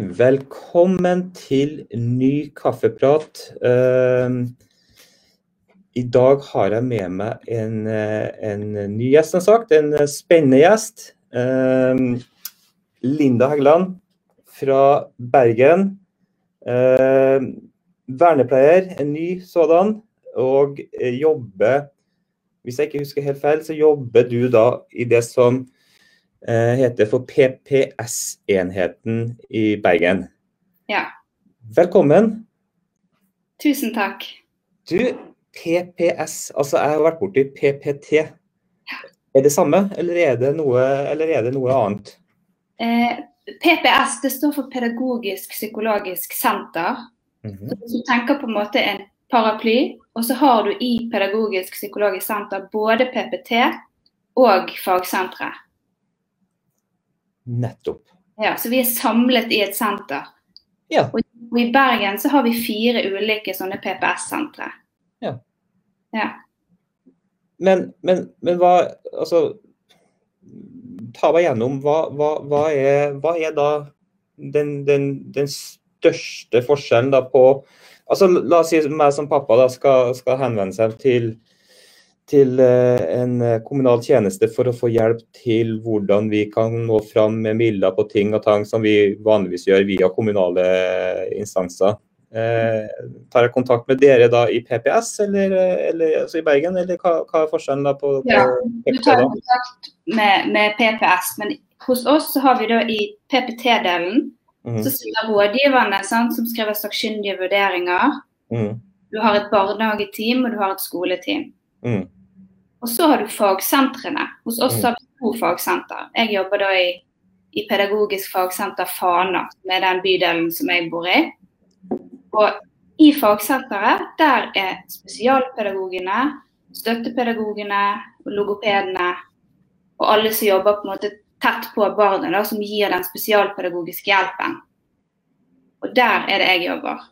Velkommen til ny kaffeprat. Uh, I dag har jeg med meg en, en ny gjest, som sagt. En spennende gjest. Uh, Linda Heggeland fra Bergen. Uh, vernepleier, en ny sådan. Og jobber, hvis jeg ikke husker helt feil, så jobber du da i det som Eh, heter for PPS-enheten i Bergen. Ja. Velkommen. Tusen takk. Du, PPS, altså jeg har vært borti PPT. Er det samme, eller er det noe, er det noe annet? Eh, PPS det står for Pedagogisk psykologisk senter. Mm -hmm. Så du tenker på en måte en paraply, og så har du i Pedagogisk psykologisk senter både PPT og fagsenteret. Nettopp. Ja, Så vi er samlet i et senter. Ja. Og, i Bergen så har vi fire ulike sånne PPS-sentre. Ja. ja. Men, men, men, hva Altså, ta meg gjennom. Hva, hva, hva, er, hva er, da den, den, den, største forskjellen da på altså La oss si meg som pappa da skal, skal henvende seg til til eh, en eh, kommunal tjeneste for å få hjelp til hvordan vi kan nå fram med midler på ting og tang som vi vanligvis gjør via kommunale instanser. Eh, tar jeg kontakt med dere da i PPS eller, eller altså i Bergen, eller hva, hva, er forskjellen da på, på Ja, du tar kontakt med, med, PPS, men hos oss så har vi da i PPT-delen mm. så sitter rådgiverne sant, som skriver sakkyndige vurderinger. Mm. Du har et barnehageteam og du har et skoleteam. Mm. Og så har du fagsentrene. Hos oss mm. har vi to fagsenter. Jeg jobber da i, i Pedagogisk fagsenter Fana, som er den bydelen som jeg bor i. Og i fagsenteret, der er spesialpedagogene, støttepedagogene, logopedene og alle som jobber på en måte tett på barnet, da, som gir den spesialpedagogiske hjelpen. Og der er det jeg jobber.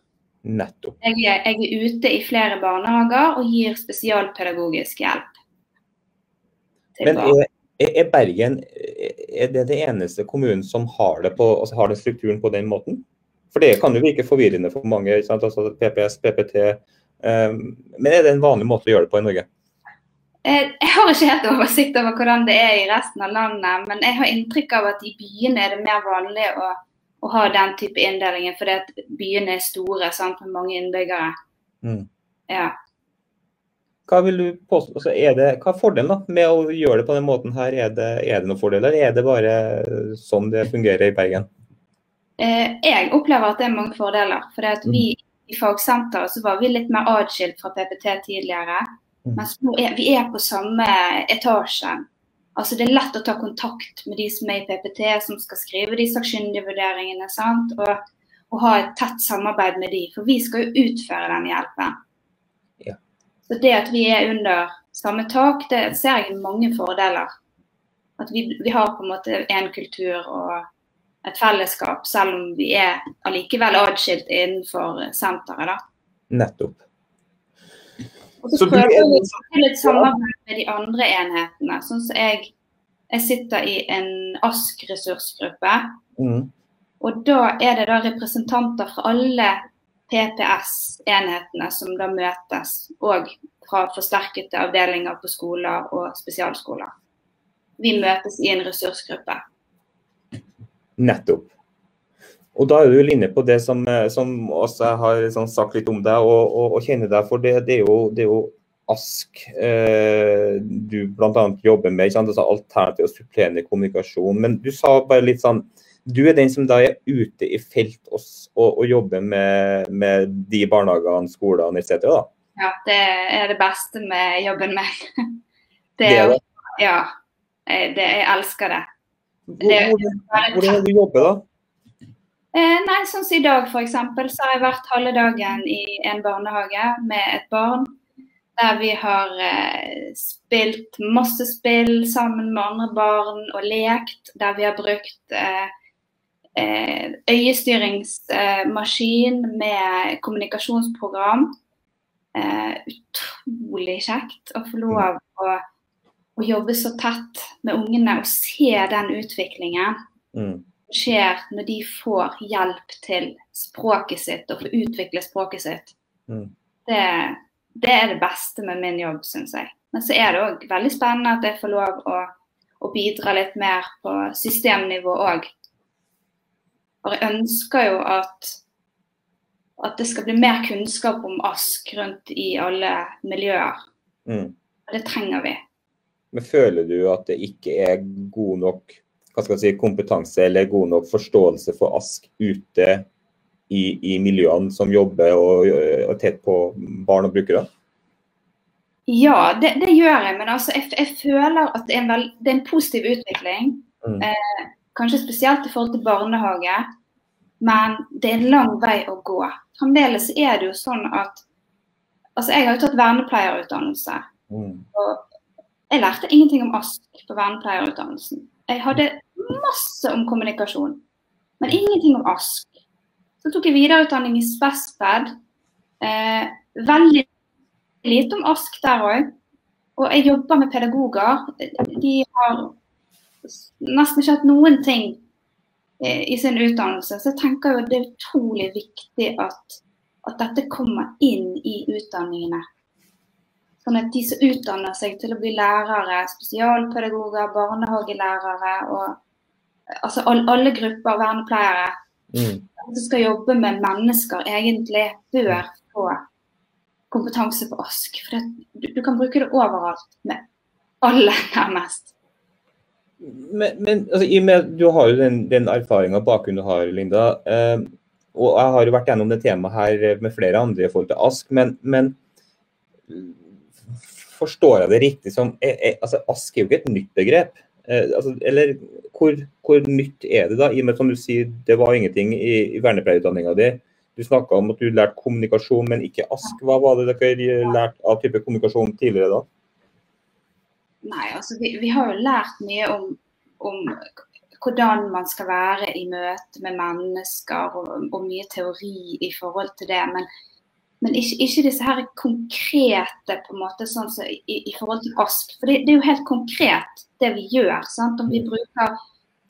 Nettopp. Jeg er, jeg er ute i flere barnehager og gir spesialpedagogisk hjelp. Men er, er, Bergen er det det eneste kommunen som har, det på, altså har den strukturen på den måten? For det kan jo virke forvirrende for mange. Altså PPS, PPT. Um, men er det en vanlig måte å gjøre det på i Norge? Eh, jeg har ikke helt oversikt over hvordan det er i resten av landet, men jeg har inntrykk av at i byene er det mer vanlig å, å ha den type inndelinger, fordi byene er store sant, med mange innbyggere. Mm. Ja. Hva vil du påstå, altså er det, hva er fordelen da, med å gjøre det på den måten her? Er det, er det noen fordeler, eller er det bare sånn det fungerer i Bergen? Eh, jeg opplever at det er mange fordeler. For mm. vi i fagsenteret så var vi litt mer atskilt fra PPT tidligere. Mm. Mens nå er vi er på samme etasje. Altså Det er lett å ta kontakt med de som er i PPT, som skal skrive de sakkyndige vurderingene. sant? Og, og ha et tett samarbeid med de, for vi skal jo utføre den hjelpen. Så det at vi er under samme tak, det ser jeg mange fordeler. At vi, vi har på en måte en kultur og et fellesskap, selv om vi er allikevel adskilt innenfor senteret. da. Nettopp. Og så, så prøver vi å få litt samarbeid med de andre enhetene. Sånn som jeg, jeg sitter i en ASK-ressursgruppe. Mm. Og da er det da representanter fra alle PPS-enhetene som da møtes, og fra forsterkede avdelinger på skoler og spesialskoler. Vi møtes i en ressursgruppe. Nettopp. Og da er du inne på det som, eh, som også har sånn sagt litt om deg og, og, og kjenner deg for. Det, det, er, jo, det er jo, ASK eh, du bl.a. jobber med, altså alternativ og supplerende kommunikasjon. Men du sa bare litt sånn du er den som da er ute i felt og, og, jobber med, med, de barnehagene, skolene etc. da? Ja, det er det beste med jobben min. Det, er det? Ja, det, jeg elsker det. Hvor, hvordan har du jobbet da? Eh, nei, sånn som I dag for eksempel, så har jeg vært halve dagen i en barnehage med et barn. Der vi har eh, spilt masse spill sammen med andre barn og lekt. Der vi har brukt eh, Eh, øyestyringsmaskin med kommunikasjonsprogram. Eh, utrolig kjekt å få lov å, å, jobbe så tett med ungene og se den utviklingen. Mm. skjer når de får hjelp til språket sitt og får utvikle språket sitt. Mm. Det, det er det beste med min jobb, syns jeg. Men så er det òg veldig spennende at jeg får lov å, å bidra litt mer på systemnivå òg. For jeg ønsker jo at, at det skal bli mer kunnskap om ASK rundt i alle miljøer. Mm. Og det trenger vi. Men føler du at det ikke er god nok si, kompetanse eller god nok forståelse for ASK ute i, i miljøene som jobber og, og tett på barn og brukere? Ja, det, det gjør jeg. Men altså, jeg, jeg føler at det er en, veld, det er en positiv utvikling. Mm. Eh, kanskje spesielt i forhold til barnehage. Men det er en lang vei å gå. Fremdeles er det jo sånn at Altså, jeg har jo tatt vernepleierutdannelse. Mm. Og jeg lærte ingenting om ASK på vernepleierutdannelsen. Jeg hadde masse om kommunikasjon, men ingenting om ASK. Så tok jeg videreutdanning i Spesped. Eh, veldig lite om ASK der òg. Og jeg jobber med pedagoger. De har nesten ikke hatt noen ting eh, i sin utdannelse. Så jeg tenker jo det er utrolig viktig at, at dette kommer inn i utdanningene. Sånn at de som utdanner seg til å bli lærere, spesialpedagoger, barnehagelærere og altså alle, alle grupper vernepleiere Mm. som skal jobbe med mennesker, egentlig bør få kompetanse på ASK. For det, du, du kan bruke det overalt med alle, nærmest. Men, men altså, i og med, du har jo den, den erfaringa bakgrunnen du har, Linda. Eh, og jeg har jo vært gjennom det temaet her med flere andre i forhold til ASK. Men, men forstår jeg det riktig som er, er, altså, ASK er jo ikke et nytt begrep. Eh, altså, eller hvor, hvor, nytt er det da? I og med som du sier, det var ingenting i, i vernepleierutdanninga di. Du snakka om at du lærte kommunikasjon, men ikke ASK. Hva var det dere lærte av type kommunikasjon tidligere da? Nei, altså vi, vi har jo lært mye om, om, hvordan man skal være i møte med mennesker, og, og mye teori i forhold til det. Men, men ikke, ikke, disse her konkrete på en måte sånn som i, i, forhold til ASK. For det, det, er jo helt konkret det vi gjør. Sant? Om vi bruker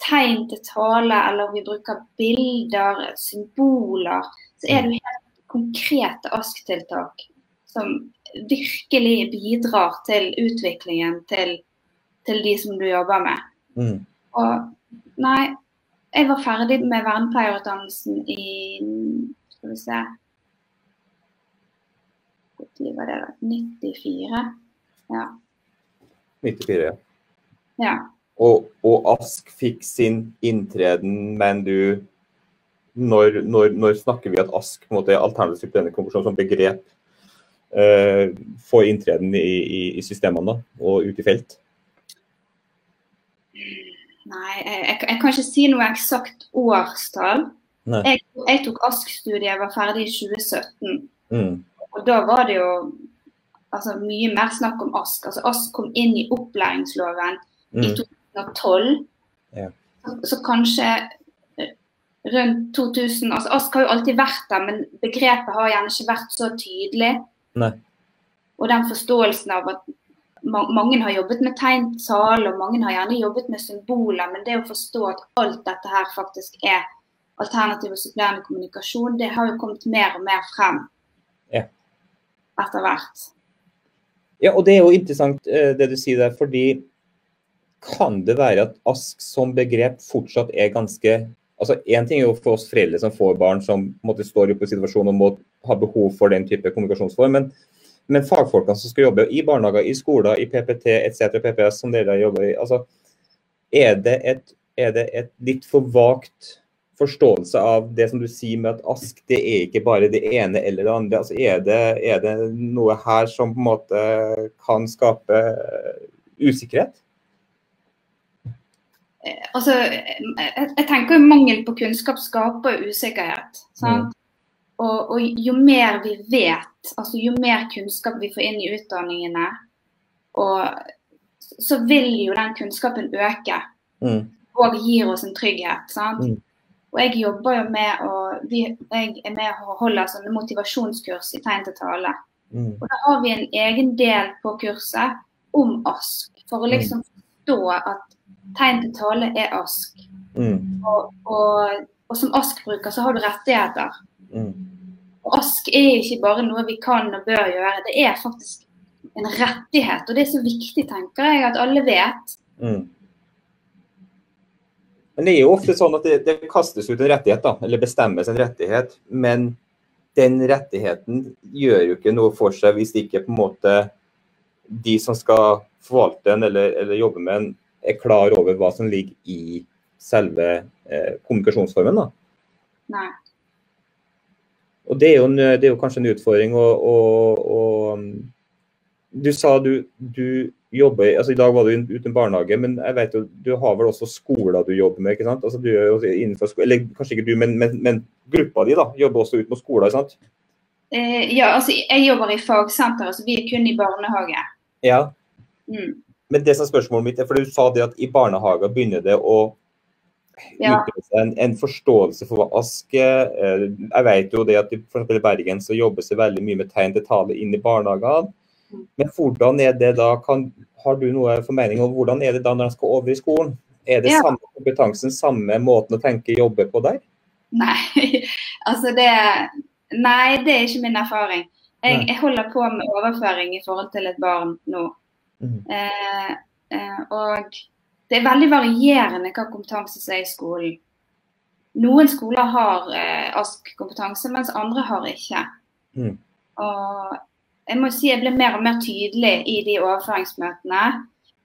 tegn til tale, eller om vi bruker bilder, symboler, så er det jo helt konkrete ASK-tiltak som virkelig bidrar til utviklingen til, til de som du jobber med. Mm. Og nei, jeg var ferdig med vernepleierutdannelsen i Skal vi se Når var det? da? 94? Ja. 94, ja. ja. Og, og, Ask fikk sin inntreden, men du når, når, når, snakker vi at Ask på en måte er alternativ til denne konklusjonen som begrep uh, får inntreden i, i, i, systemene da, og ut i felt? Nei, jeg, jeg, jeg kan ikke si noe eksakt årstall. Jeg, jeg, tok Ask-studiet, jeg var ferdig i 2017. Mm. Og da var det jo altså, mye mer snakk om Ask. Altså, Ask kom inn i opplæringsloven mm. i 2012. Ja. Så, så, kanskje rundt 2000 altså Ask har jo alltid vært der, men begrepet har gjerne ikke vært så tydelig. Nei. Og den forståelsen av at mange har jobbet med tegntall, og mange har gjerne jobbet med symboler, men det å forstå at alt dette her faktisk er alternativ og supplerende kommunikasjon, det har jo kommet mer og mer frem ja. etter hvert. Ja, og det er jo interessant det du sier der, fordi kan det være at ASK som begrep fortsatt er ganske altså Én ting er jo for oss foreldre som får barn som måtte står oppe i situasjonen og må ha behov for den type kommunikasjonsform, men, men fagfolkene som skal jobbe i barnehager, i skoler, i PPT etc., PPS, som dere jobber i, altså, er det, et, er det et litt for vagt forståelse av det som du sier med at ASK det er ikke bare det ene eller det andre. altså Er det, er det noe her som på en måte kan skape usikkerhet? Altså, jeg, jeg tenker Mangel på kunnskap skaper usikkerhet. Mm. Og, og, jo mer vi vet, altså jo mer kunnskap vi får inn i utdanningene, og, så vil jo den kunnskapen øke. Mm. Og gir oss en trygghet. sant? Mm. Og jeg jobber jo med å vi, Jeg er med å holde sånne motivasjonskurs i tegn til tale. Mm. Og da har vi en egen del på kurset om ASK, for å liksom forstå at tegn til tale er ASK. Mm. Og, og, og som ASK-bruker så har du rettigheter. Mm. ASK er ikke bare noe vi kan og bør gjøre, det er faktisk en rettighet. Og det er så viktig, tenker jeg, at alle vet. Mm. Men det er jo ofte sånn at det, det kastes ut en rettighet, da, eller bestemmes en rettighet. Men den rettigheten gjør jo ikke noe for seg hvis ikke på en måte de som skal forvalte den eller, eller jobbe med den, er klar over hva som ligger i selve eh, kommunikasjonsformen. da. Nei. Og det er, jo en, det er jo kanskje en utfordring. Og, å, og um, du sa du, du jobber altså I dag var du uten barnehage, men jeg vet jo, du har vel også skoler du jobber med? ikke sant? Altså du er jo innenfor, skole, Eller kanskje ikke du, men, men, men gruppa di da, jobber også ut mot skoler? ikke sant? Eh, ja, altså jeg jobber i fagsenter, altså vi er kun i barnehage. Ja. Mm. Men det som er spørsmålet mitt er, for du sa det at i barnehager begynner det å Ja. en, en forståelse for hva ASK er. Eh, Jeg vet jo det at i, for Bergen så jobbes det veldig mye med tegn til tale inn i barnehagene. Mm. Men hvordan er det da? Kan, har du noe formening om hvordan er det da når de skal over i skolen? Er det Ja. samme kompetansen, samme måten å tenke jobbe på der? Nei, altså det Nei, det er ikke min erfaring. Jeg, jeg holder på med overføring i forhold til et barn nå. Mm. Eh, eh, og det er veldig varierende hva kompetanse som er i skolen. Noen skoler har eh, ASK-kompetanse, mens andre har ikke. Mm. Og jeg må si jeg ble mer og mer tydelig i de overføringsmøtene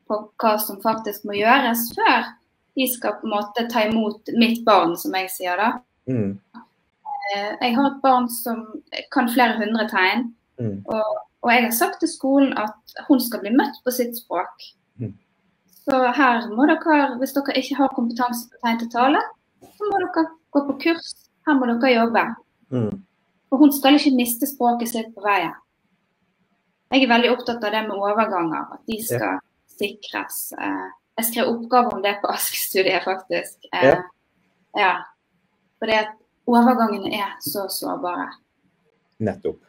på hva som faktisk må gjøres før de skal på en måte ta imot mitt barn, som jeg sier da. Mm. Eh, Jeg har et barn som kan flere hundre tegn. Mm. Og, og jeg har sagt til skolen at hun skal bli møtt på sitt språk. Mm. Så her må dere, hvis dere ikke har kompetanse på tegn til tale, så må dere gå på kurs. Her må dere jobbe. Mm. For hun skal ikke miste språket sitt på veien. Jeg er veldig opptatt av det med overganger, at de skal sikres. Eh, Jeg skrev oppgave om det på ASK-studiet, faktisk. Ja. Ja. ja. Fordi at overgangene er så sårbare. Nettopp.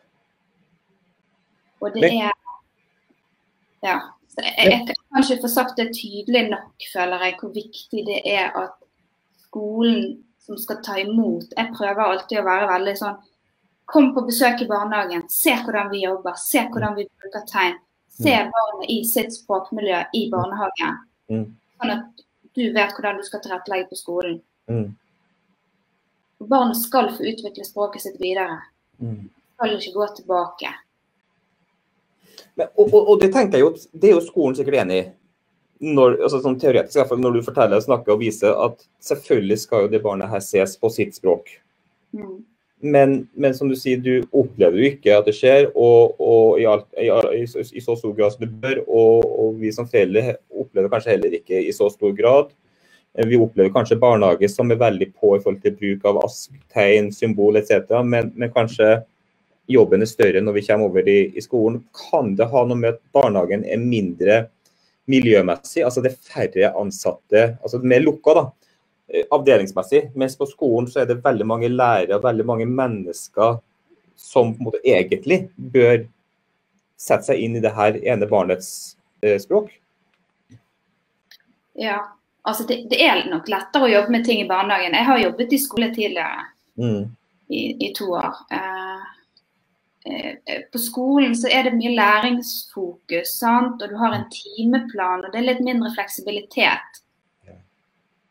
Og det er Ja. Jeg, jeg kan ikke få sagt det tydelig nok, føler jeg, hvor viktig det er at skolen som skal ta imot Jeg prøver alltid å være veldig sånn Kom på besøk i barnehagen, se hvordan vi jobber, se hvordan vi bruker tegn. Se barnet i sitt språkmiljø i barnehagen. Mm. Sånn at du vet hvordan du skal tilrettelegge på skolen. Mm. Barnet skal få utvikle språket sitt videre. Mm. Skal ikke gå tilbake. Men, og, og, og det tenker jeg jo, det er jo skolen sikkert enig i. Når, altså sånn teoretisk, i hvert fall når du forteller og snakker og viser at selvfølgelig skal jo det barnet her ses på sitt språk. Mm. Men, men som du sier, du opplever jo ikke at det skjer, og, og i, alt, i, i, så- i så stor grad som det bør. Og, vi som foreldre opplever kanskje heller ikke i så stor grad. Vi opplever kanskje barnehage som er veldig på i forhold til bruk av ask, tegn, symbol etc. Men, men kanskje jobben er større når vi kommer over i, i skolen. Kan det ha noe med at barnehagen er mindre miljømessig? Altså det er færre ansatte, altså mer lukka da, eh, avdelingsmessig. Mens på skolen så er det veldig mange lærere, veldig mange mennesker som på en måte egentlig bør sette seg inn i det her ene barnets eh, språk. Ja. Altså det, det er nok lettere å jobbe med ting i barnehagen. Jeg har jobbet i skole tidligere. Mm. i, i to år. Eh, på skolen så er det mye læringsfokus, sant? og du har en timeplan, og det er litt mindre fleksibilitet.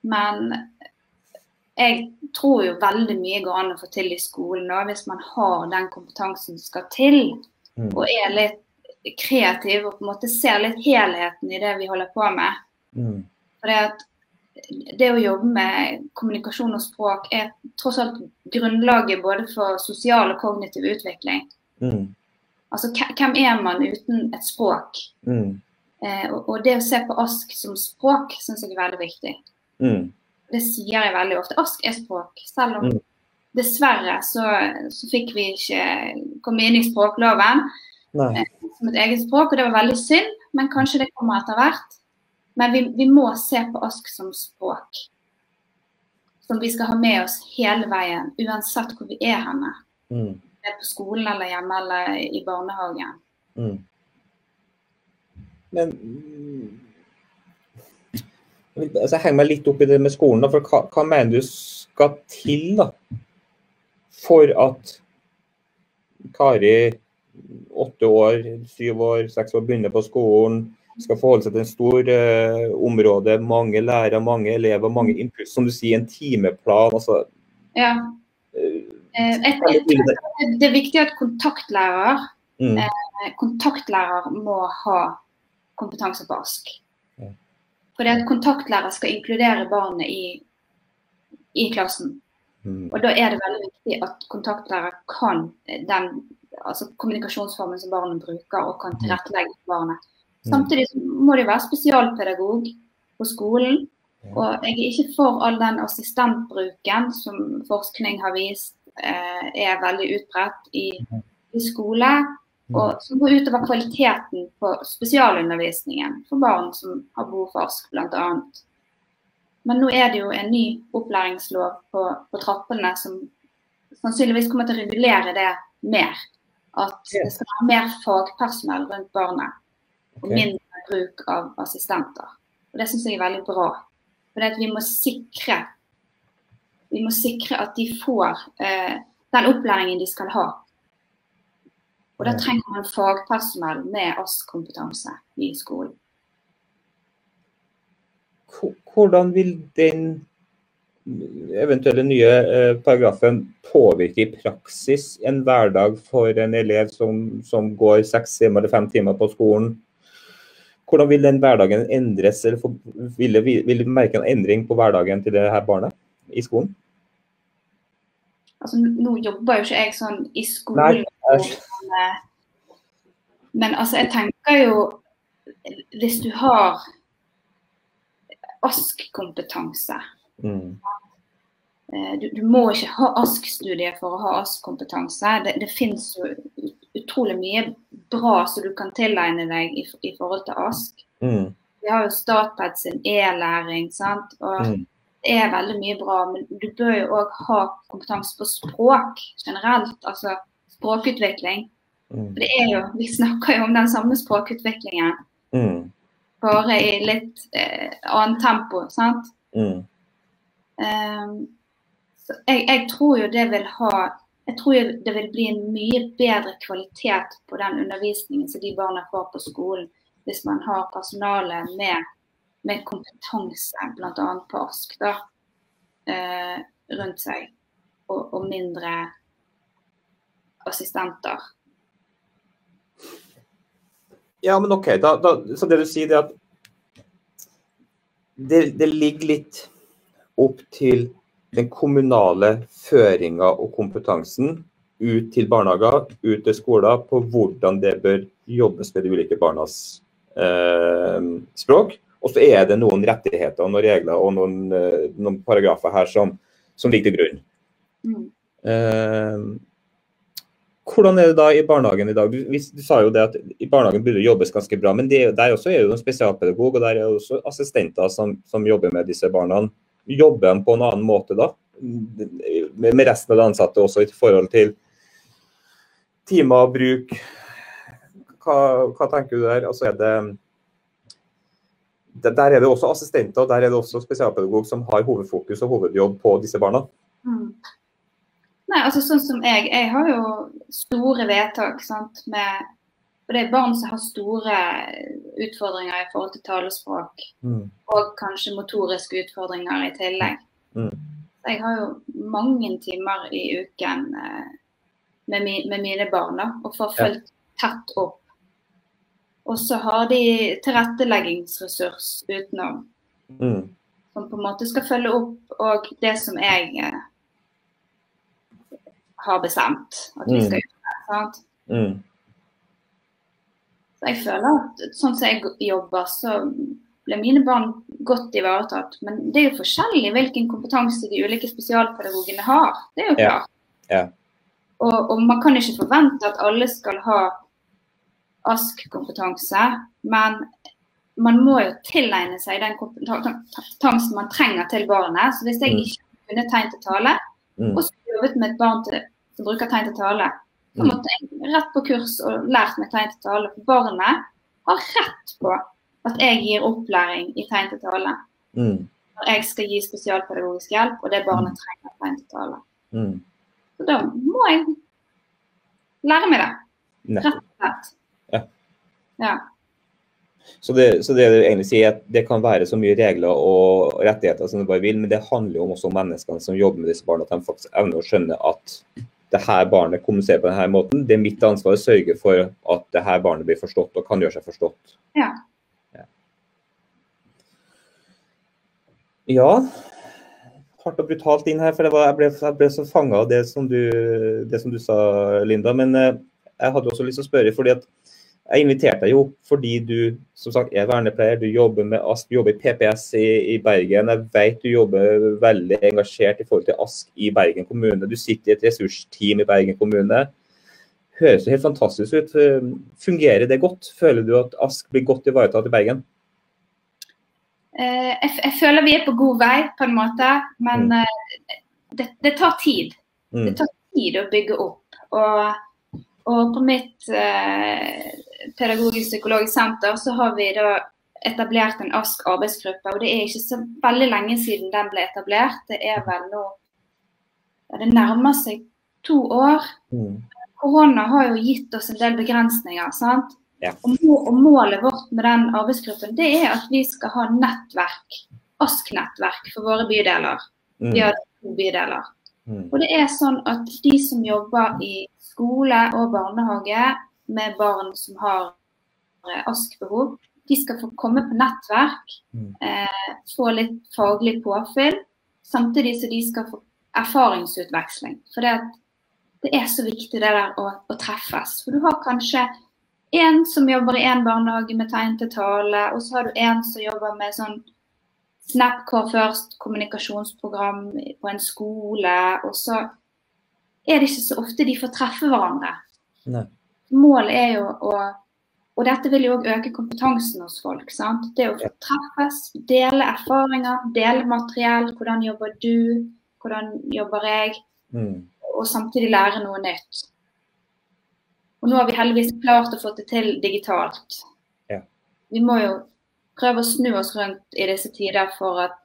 Men jeg tror jo veldig mye går an å få til i skolen nå, hvis man har den kompetansen som skal til, Mm. og er litt kreativ og på en måte ser litt helheten i det vi holder på med. Mm. Fordi at det å jobbe med kommunikasjon og språk er tross alt grunnlaget både for sosial og kognitiv utvikling. Mm. Altså hvem er man uten et språk? Mm. Eh, og, og det å se på ASK som språk syns jeg er veldig viktig. Mm. Det sier jeg veldig ofte. ASK er språk. Selv om Mm. dessverre så, så fikk vi ikke komme inn i språkloven eh, som et eget språk, og det var veldig synd, men kanskje det kommer etter hvert. Men vi, vi må se på ASK som språk. Som vi skal ha med oss hele veien, uansett hvor vi er henne. Mm. Det er på skolen eller hjemme eller i barnehagen. Mm. Men mm, altså, Jeg henger meg litt opp i det med skolen. Da, for hva, hva mener du skal til da, for at Kari, åtte år, syv år, seks år, begynner på skolen, skal forholde seg til en stor uh, område, mange lærere, mange elever, mange impulser. som du sier, en timeplan. altså ja. Uh, jeg, jeg, det er viktig at kontaktlærer mm. uh, kontaktlærer må ha kompetanse på ASK. Ja. Fordi at kontaktlærer skal inkludere barnet i, i klassen. Mm. Og da er det veldig viktig at kontaktlærer kan den altså kommunikasjonsformen som barnet bruker, og kan mm. tilrettelegge for barnet. Mm. Samtidig må det være spesialpedagog på skolen. Og jeg er ikke for all den assistentbruken som forskning har vist eh, er veldig utbredt i, i skole. Og som går utover kvaliteten på spesialundervisningen for barn som har behov for ASK bl.a. Men nå er det jo en ny opplæringslov på, på trappene som sannsynligvis kommer til å regulere det mer. At det skal være mer fagpersonell rundt barnet og mindre bruk av assistenter. Og Det syns jeg er veldig bra. For vi må sikre vi må sikre at de får eh, den opplæringen de skal ha. Og Da trenger man fagpersonell med ASK-kompetanse i skolen. Hvordan vil den eventuelle nye eh, paragrafen påvirke i praksis en hverdag for en elev som, som går seks timer eller fem timer på skolen? Hvordan vil den hverdagen endres, eller vil, vil du merke en endring på hverdagen til det her barnet i skolen? Altså, nå jobber jo ikke jeg sånn i skolen, Nei, men, eh, men altså, jeg tenker jo Hvis du har ASK-kompetanse mm. Eh, du, du, må ikke ha ASK-studier for å ha ASK-kompetanse. Det, det finnes jo utrolig mye bra som du kan tilegne deg i, i forhold til ASK. Mm. Vi har jo Statped sin e-læring, sant. Og mm. Det er veldig mye bra. Men du bør jo òg ha kompetanse på språk generelt. Altså språkutvikling. Mm. For det er jo, Vi snakker jo om den samme språkutviklingen. Mm. Bare i litt eh, annet tempo. sant? Mm. Um, jeg, jeg, tror jo det vil ha jeg tror det vil bli en mye bedre kvalitet på den undervisningen som de barna får på skolen, hvis man har personale med, med kompetanse, bl.a. på ASK, da, eh, rundt seg. Og, og, mindre assistenter. Ja, men OK. Da, da, så det du sier, er at det, det ligger litt opp til den kommunale føringa og kompetansen ut til barnehager, ut til skoler, på hvordan det bør jobbes med de ulike barnas eh, språk. Og så er det noen rettigheter og noen regler og noen, eh, noen paragrafer her som, som, ligger til grunn. Mm. Eh, hvordan er det da i barnehagen i dag? Du, du, sa jo det at i barnehagen burde det jobbes ganske bra, men det, der også er jo en spesialpedagog og der er også assistenter som, som jobber med disse barna. Jobber de på en annen måte da? Med resten av de ansatte også i forhold til timer og bruk. Hva, hva, tenker du der? Altså er det, der er det også assistenter og der er det også spesialpedagog som har hovedfokus og hovedjobb på disse barna. Mm. Nei, altså sånn som jeg, jeg har jo store vedtak sant, med for det er barn som har store utfordringer i forhold til talespråk. Mm. Og kanskje motoriske utfordringer i tillegg. Mm. Jeg har jo mange timer i uken eh, med, mine barn og får fulgt tett opp. Og så har de tilretteleggingsressurs utenom. Mm. Som på en måte skal følge opp og det som jeg eh, har bestemt at vi mm. skal gjøre. Mm. Så jeg føler at sånn som jeg jobber, så blir mine barn godt ivaretatt. Men det er jo forskjellig hvilken kompetanse de ulike spesialpedagogene har. Det er jo klart. Ja. Ja. Og, og, man kan ikke forvente at alle skal ha ASK-kompetanse, men man må jo tilegne seg den kompetansen man trenger til barnet. Så hvis jeg mm. ikke kunne tegn til tale, mm. og så jobbet med et barn til, som bruker tegn til tale, så mm. måtte jeg rett på kurs og lært meg tegn til tale. For barnet har rett på at jeg gir opplæring i tegn til tale. Mm. Når jeg skal gi spesialpedagogisk hjelp, og det barnet trenger tegn til tale. Mm. Så da må jeg lære meg det, rett og slett. Ja. Så det, så det du egentlig sier, er at det kan være så mye regler og rettigheter som du bare vil, men det handler jo også om menneskene som jobber med disse barna, at de faktisk evner å skjønne at det her barnet kommuniserer på denne måten. Det er mitt ansvar å sørge for at det her barnet blir forstått og kan gjøre seg forstått. Ja. Ja. ja. Hardt og brutalt inn her, for det var, jeg, ble, jeg ble så fanga av det som, du, det som du sa, Linda. Men eh, jeg hadde også lyst til å spørre, fordi at jeg inviterte deg jo fordi du som sagt er vernepleier, du jobber med ASK, du jobber i PPS i, i Bergen. Jeg vet du jobber veldig engasjert i forhold til ASK i Bergen kommune. Du sitter i et ressursteam i Bergen kommune. Høres jo helt fantastisk ut. Fungerer det godt? Føler du at ASK blir godt ivaretatt i Bergen? Eh, jeg, jeg føler vi er på god vei, på en måte, men mm. det, det tar tid. Mm. Det tar tid å bygge opp. Og, og på mitt eh, pedagogisk psykologisk senter så har vi da etablert en ASK arbeidsgruppe. Og det er ikke så veldig lenge siden den ble etablert. Det er vel nå Det nærmer seg to år. Mm. Korona har jo gitt oss en del begrensninger. sant? Ja. Og, må, og målet vårt med den arbeidsgruppen det er at vi skal ha nettverk, ASK-nettverk for våre bydeler. Mm. Vi har to bydeler. Mm. Og det er sånn at de som jobber i skole og barnehage med barn som har eh, ASK-behov, de skal få komme på nettverk, Mm. eh, få litt faglig påfyll, samtidig som de skal få erfaringsutveksling. For det, det er så viktig det der å, å treffes. For du har kanskje en som jobber i en barnehage med tegn til tale, og så har du en som jobber med sånn Snapcore først, kommunikasjonsprogram på en skole. Og så er det ikke så ofte de får treffe hverandre. Nei. Målet er jo å Og dette vil jo òg øke kompetansen hos folk. sant? Det å få treffes, dele erfaringer, dele materiell. Hvordan jobber du? Hvordan jobber jeg? Mm. Og samtidig lære noe nytt. Og nå har vi heldigvis klart å få det til digitalt. Ja. Vi må jo prøve å snu oss rundt i disse tider for at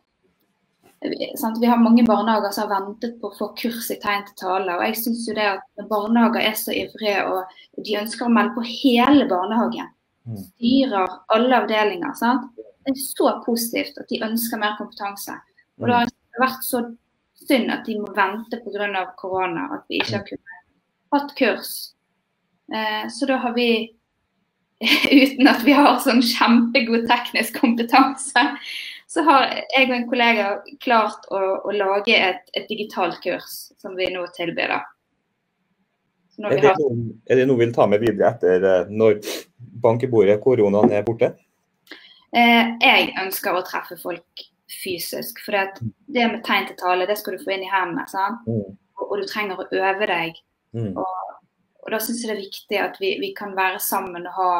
sant? Vi har mange barnehager som har ventet på å få kurs i tegn til tale. Og jeg synes jo det at barnehager er så ivrige og de ønsker å melde på hele barnehagen, Mm. styrer alle avdelinger, sant? det er så positivt at de ønsker mer kompetanse. Og det har vært så synd at de må vente pga. korona, at vi ikke har kunnet hatt kurs. Eh, så da har vi, uten at vi har sånn kjempegod teknisk kompetanse, så har jeg og en kollega klart å, å lage et, et digitalt kurs som vi nå tilbyr. Er det, har, noe, er det noe vi vil ta med videre etter eh, når bankebordet koronaen er borte? eh, jeg ønsker å treffe folk fysisk. For det, det med tegn til tale, det skal du få inn i hendene. Mm. Og, og du trenger å øve deg. Mm. Og da syns jeg det er viktig at vi, vi kan være sammen og ha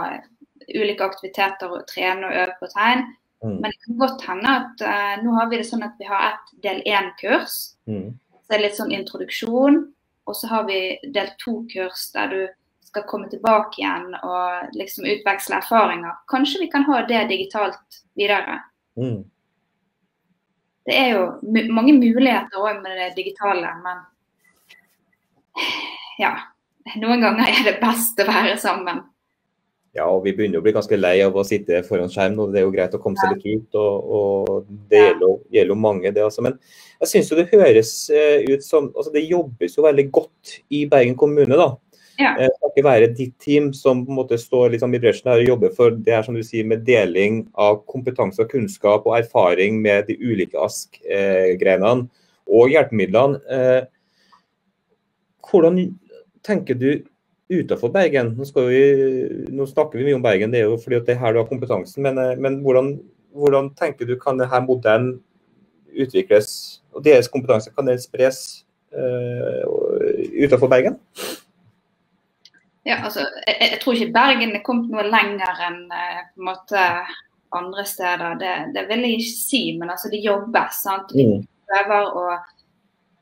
ulike aktiviteter og trene og øve på tegn. Mm. Men det kan godt hende at uh, nå har vi det sånn at vi har et del én-kurs. Mm. Så det er litt sånn introduksjon. Og så har vi del to-kurs der du skal komme tilbake igjen og liksom utveksle erfaringer. Kanskje vi kan ha det digitalt videre. Mm. Det er jo mange muligheter òg med det digitale, men ja. Noen ganger er det best å være sammen. Ja, og vi begynner å bli ganske lei av å sitte foran skjerm. og Det er jo greit å komme seg litt ut, og, og det gjelder, jo- mange, det altså. Men jeg syns jo det høres eh, ut som altså Det jobbes jo veldig godt i Bergen kommune, da. Ja. Eh, Det skal ikke være ditt team som på en måte står liksom i bresjen her og jobber for det her som du sier med deling av kompetanse og kunnskap og erfaring med de ulike ASK-grenene og hjelpemidlene. Eh, Hvordan tenker du utenfor Bergen? Nå, vi, nå snakker vi mye om Bergen, det er jo fordi at det er her du har kompetansen. Men, eh, men hvordan, hvordan tenker du kan denne modellen utvikles, og deres kompetanse kan den spres uh, utenfor Bergen? Ja, altså, jeg, jeg tror ikke Bergen er kommet noe lenger enn eh, på en måte andre steder. Det, det vil jeg ikke si, men altså, det jobbes. sant? Vi Mm. prøver å,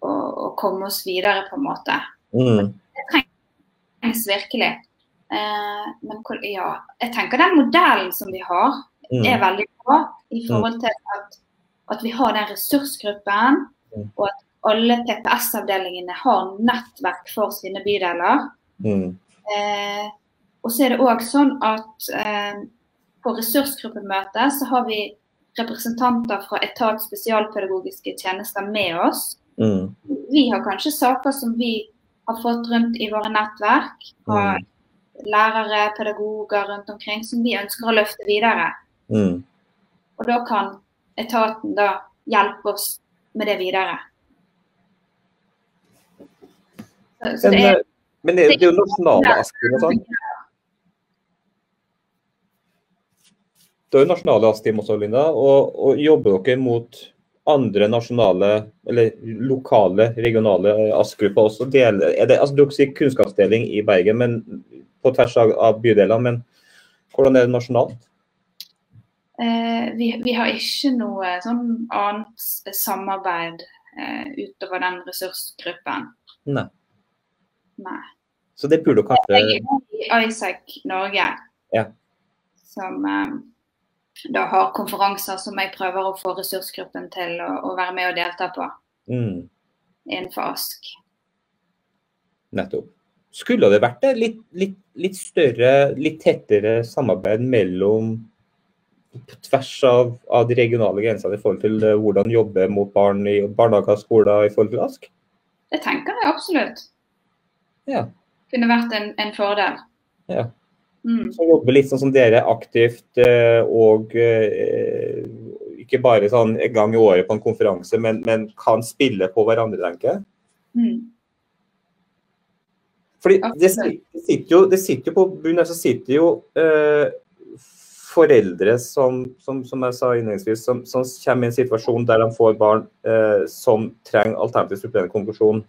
å, å komme oss videre, på en måte. Mm. Trengs virkelig. Eh, men ja, jeg tenker den modellen som vi har, Mm. er veldig bra i forhold til at at vi har den ressursgruppen, Mm. og at alle PPS-avdelingene har nettverk for sine bydeler. Mm. Eh, og så er det òg sånn at eh, på ressursgruppemøtet så har vi representanter fra etat spesialpedagogiske tjenester med oss. Mm. Vi har kanskje saker som vi har fått rundt i våre nettverk. Fra Mm. lærere, pedagoger rundt omkring som vi ønsker å løfte videre. Mm. Og da kan etaten da hjelpe oss med det videre. Så, så Men, det er eh, men det, det er jo nasjonale Askim og sånn. Det er jo nasjonale Askim også, Linda. Og, og jobber dere mot andre nasjonale eller lokale, regionale ASK-grupper også? Deler, er det, altså, dere sier kunnskapsdeling i Bergen men på tvers av, av bydeler, men hvordan er det nasjonalt? Eh, vi, vi har ikke noe sånn annet samarbeid eh, utover den ressursgruppen. Nei. Nei. Så det burde kanskje Jeg er i Isaac Norge, Ja. som eh, da har konferanser som jeg prøver å få ressursgruppen til å, å være med og delta på mm, innenfor ASK. Nettopp. Skulle det vært et litt, litt, litt større, litt tettere samarbeid mellom på tvers av, av de regionale grensene i forhold til eh, hvordan jobbe mot barn i barnehager og skoler i forhold til ASK? Det tenker jeg absolutt Ja. kunne vært en, en fordel. Ja. Mm. Som jobber litt sånn som dere, aktivt eh, og eh, ikke bare sånn en gang i året på en konferanse, men, men kan spille på hverandre, tenker jeg. Mm. Fordi det, det, sitter jo, det sitter jo på bunnen her så sitter jo eh, foreldre som, som, som jeg sa innledningsvis, som, som kommer i en situasjon der de får barn eh, som trenger alternativ supplerende konklusjon.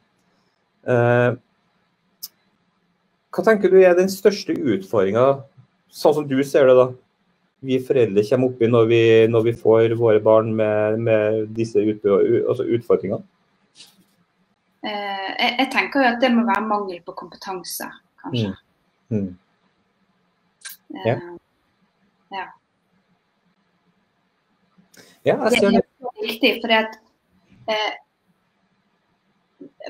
Eh, hva tenker du er den største utfordringa, sånn som du ser det, da? Vi foreldre kommer oppi når vi, når vi får våre barn med, med disse ut, altså utfordringene? Eh, jeg, jeg tenker jo at det må være mangel på kompetanse, kanskje. Mm. Ja. Eh, Ja, jeg Det ser det. er så viktig, fordi at eh,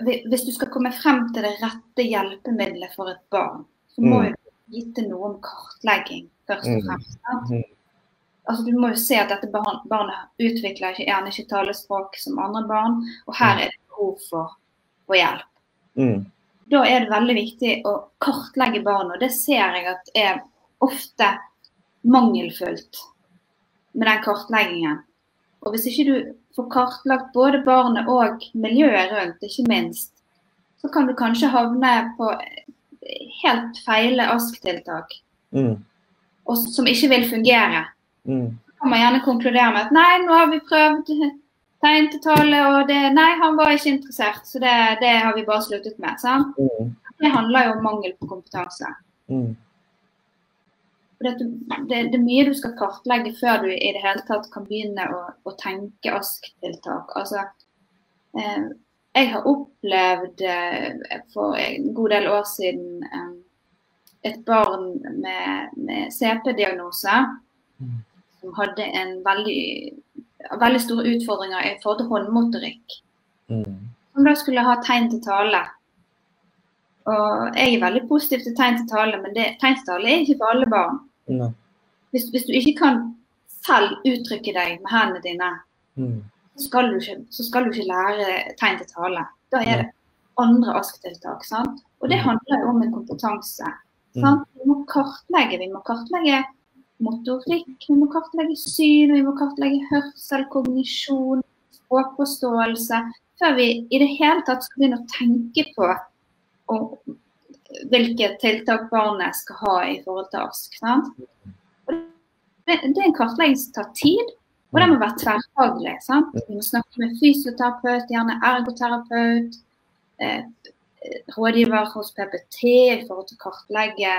Hvis du skal komme frem til det rette hjelpemiddelet for et barn, så må Mm. du vite noe om kartlegging først og Mm. fremst. Mm. Altså, du må jo se at dette barn, barnet utvikler ikke, gjerne ikke talespråk som andre barn, og her er det behov for, for hjelp. Mm. Da er det veldig viktig å kartlegge barnet, og det ser jeg at er ofte mangelfullt med den kartleggingen. Og hvis ikke du får kartlagt både barnet og miljøet rundt, ikke minst, så kan du kanskje havne på helt feile ASK-tiltak, Mm. som ikke vil fungere. Mm. Så kan man gjerne konkludere med at nei, nå har vi prøvd tegn til tale, og det, nei, han var ikke interessert, så det, det har vi bare sluttet med. Mm. Det handler jo om mangel på kompetanse. Mm. For det, det, det er mye du skal kartlegge før du i det hele tatt kan begynne å, å tenke ASK-tiltak. Altså, eh, jeg har opplevd eh, for en god del år siden eh, et barn med, med CP-diagnose Mm. som hadde en veldig, veldig store utfordringer i forhold til håndmotorikk. Mm. Som da skulle ha tegn til tale. Og jeg er veldig positiv til tegn til tale, men det, tegn til tale er ikke for alle barn. Nei. Hvis, hvis du ikke kan selv uttrykke deg med hendene dine, Mm. så skal du ikke, så skal du ikke lære tegn til tale. Da er det andre ASK-tiltak. sant? Og det Mm. handler jo om en kompetanse. Mm. Sant? Vi må kartlegge. Vi må kartlegge motorikk, vi må kartlegge syn, vi må kartlegge hørsel, kognisjon, språkforståelse. Før vi i det hele tatt skal begynne å tenke på og, hvilke tiltak barnet skal ha i forhold til ASK. Det, det er en kartlegging som tar tid, og den må være tverrfaglig. Vi må snakke med fysioterapeut, gjerne ergoterapeut, eh, rådgiver hos PPT i forhold til å kartlegge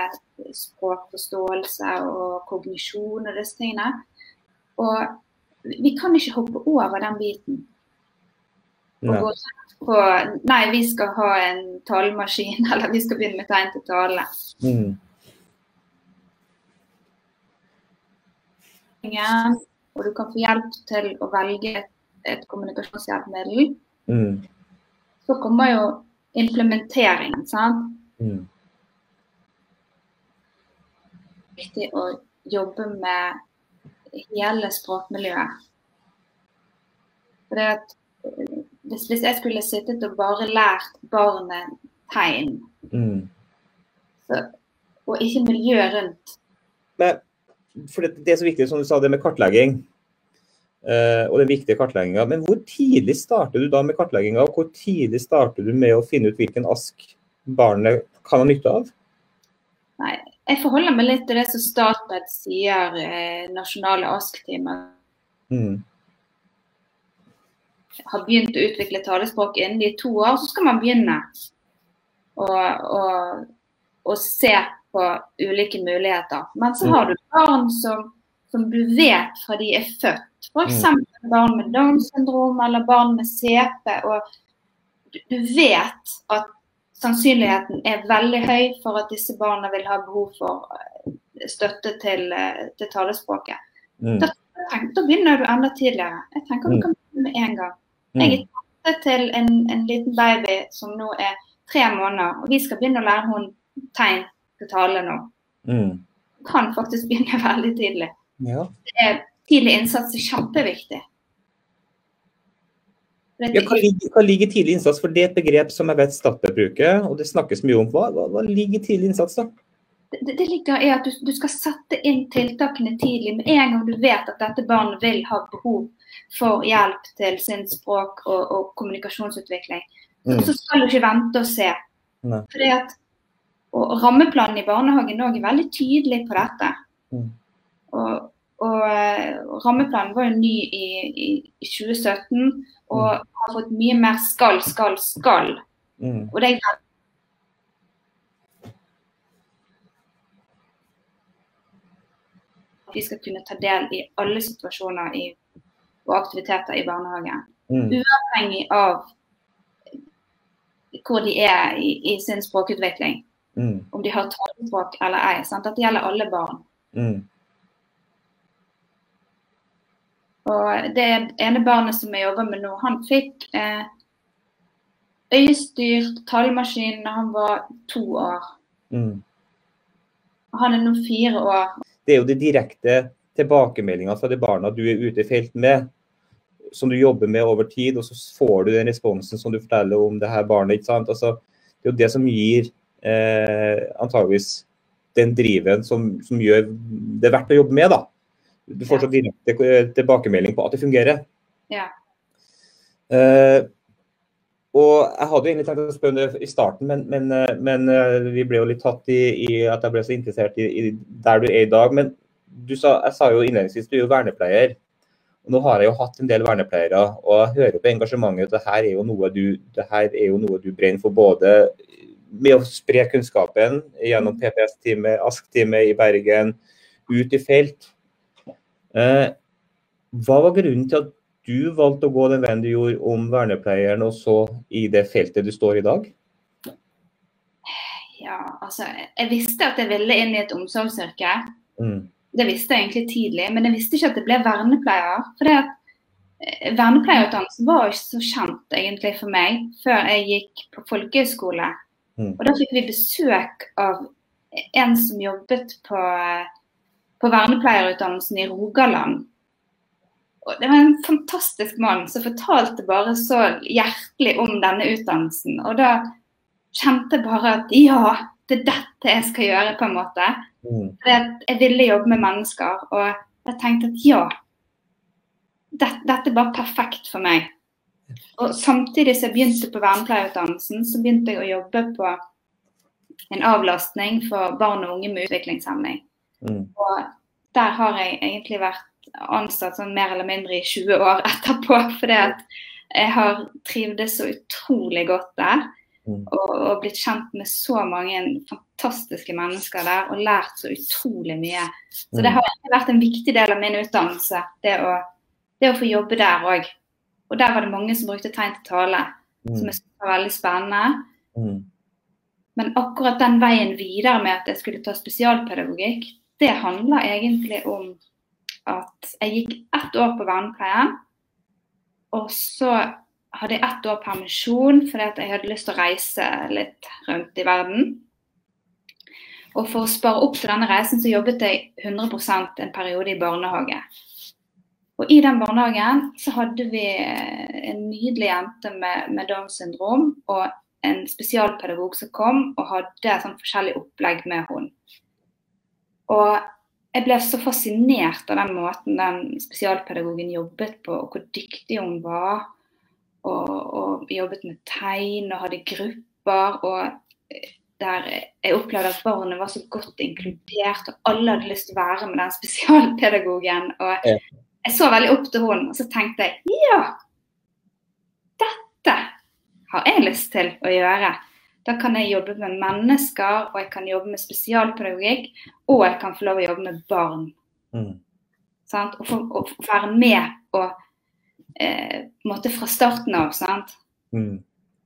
språkforståelse og kognisjon og disse tingene. Og vi kan ikke hoppe over den biten og gå rett på Nei, vi skal ha en talemaskin, eller vi skal begynne med tegn til tale. Mm. Og du kan få hjelp til å velge et et kommunikasjonshjelpemiddel, Mm. så kommer jo implementeringen. sant? Mm. Viktig å jobbe med hele språkmiljøet. For det at hvis, hvis jeg skulle sittet og bare lært barnet tegn, Mm. så, og ikke miljøet rundt Men for det, det er så viktig, som du sa, det med kartlegging. Uh, og den viktige kartlegginga. Men hvor tidlig starter du da med kartlegginga? Og hvor tidlig starter du med å finne ut hvilken ask barnet kan ha nytte av? Nei, Jeg forholder meg litt til det som Statped sier, eh, nasjonale ASK-timer. Mm. Har begynt å utvikle talespråk innen de to år, så skal man begynne å, å, å se på ulike muligheter. Men så har du barn som, som du vet fra de er født. F.eks. barn med Downs syndrom eller barn med CP. Og du, vet at sannsynligheten er veldig høy for at disse barna vil ha behov for eh, støtte til, eh, til talespråket. Mm. Da, da begynner du enda tidligere. Jeg tenker du kan begynne med en gang. Jeg er tante til en, en liten baby som nå er tre måneder, og vi skal begynne å lære henne tegn til tale nå. Mm. Kan faktisk begynne veldig tidlig. Ja. Er, tidlig innsats er kjempeviktig. Ja, hva, ligger, hva ligger tidlig innsats? For det er et begrep som jeg vet Statoil bruker, og det snakkes mye om. Hva, hva, hva ligger tidlig innsats, da? det, det ligger i at du, du skal sette inn tiltakene tidlig. Med en gang du vet at dette barnet vil ha behov for hjelp til sin språk- og, og kommunikasjonsutvikling, Mm. så skal du ikke vente og se. Nei. Fordi at, og, Rammeplanen i barnehagen også er veldig tydelig på dette. Mm. Og, og og, Rammeplanen var jo ny i, i, i 2017 og har fått mye mer skal, skal, skal. Mm. Og det er vi skal kunne ta del i alle situasjoner i, og aktiviteter i barnehagen. Mm. Uavhengig av hvor de er i, i sin språkutvikling. Mm. Om de har talespråk eller ei. Sant? Dette gjelder alle barn. Mm. Og det ene barnet som jeg jobber med nå, han fikk eh, øyestyrt talemaskin da han var to år. Mm. Han er nå fire år. Det er jo de direkte tilbakemeldingene fra de barna du er ute i felt med, som du jobber med over tid, og så får du den responsen som du forteller om det her barnet. ikke sant? Altså, det er jo det som gir eh, antageligvis den driven som, som gjør det verdt å jobbe med. da. Du får så direkte eh, tilbakemelding på at det fungerer. Ja. Eh, og Jeg hadde egentlig tenkt å spørre om det i starten, men, men, eh, men eh, vi ble jo litt tatt i, i at jeg ble så interessert i, i der du er i dag. Men du sa, jeg sa jo innledningsvis du er jo vernepleier. Nå har jeg jo hatt en del vernepleiere, og jeg hører på engasjementet at det her er jo noe du, er jo noe du brenner for. Både med å spre kunnskapen gjennom PPS-teamet, ASK-teamet i Bergen, ut i felt. Eh, hva var grunnen til at du valgte å gå den veien du gjorde om vernepleieren, og så i det feltet du står i dag? ja, altså Jeg visste at jeg ville inn i et omsorgsyrke. Mm. Det visste jeg egentlig tidlig, men jeg visste ikke at det ble vernepleier. For det at eh, Vernepleierutdannelsen var jo ikke så kjent egentlig for meg før jeg gikk på folkehøyskole. Mm. Og da fikk vi besøk av en som jobbet på, på vernepleierutdannelsen i Rogaland. Og det var en fantastisk mann som fortalte bare så hjertelig om denne utdannelsen. Og da kjente jeg bare at ja, det er dette jeg skal gjøre, på en måte. Mm. Jeg ville jobbe med mennesker, og jeg tenkte at ja, dette, dette er bare perfekt for meg. Og samtidig som jeg begynte på vernepleierutdannelsen, så begynte jeg å jobbe på en avlastning for barn og unge med utviklingshemning. Mm. Og der har jeg egentlig vært ansatt sånn mer eller mindre i 20 år etterpå, fordi at jeg har trivdes så utrolig godt der. Mm. Og, og blitt kjent med så mange fantastiske mennesker der, og lært så utrolig mye. Så det har egentlig vært en viktig del av min utdannelse, det å, det å få jobbe der òg. Og der var det mange som brukte tegn til tale, som jeg syntes var veldig spennende. Mm. Men akkurat den veien videre med at jeg skulle ta spesialpedagogikk, det handla egentlig om at jeg gikk ett år på vernepleien. og så hadde jeg ett år permisjon fordi jeg hadde lyst til å reise litt rundt i verden. Og for å spare opp til denne reisen, så jobbet jeg 100% en periode i barnehage. Og i den barnehagen så hadde vi en nydelig jente med, med Downs syndrom og en spesialpedagog som kom og hadde sånn forskjellig opplegg med henne. Og jeg ble så fascinert av den måten den spesialpedagogen jobbet på, og hvor dyktig hun var. Og, og jobbet med tegn og hadde grupper. Og der jeg opplevde at barna var så godt inkludert, og alle hadde lyst til å være med den spesialpedagogen. Og jeg så veldig opp til henne, og så tenkte jeg ja, dette har jeg lyst til å gjøre. Da kan jeg jobbe med mennesker, og jeg kan jobbe med spesialpedagogikk, og jeg kan få lov å jobbe med barn. Mm. Og, for, og, være med på eh, på en måte fra starten av. sant? Mm.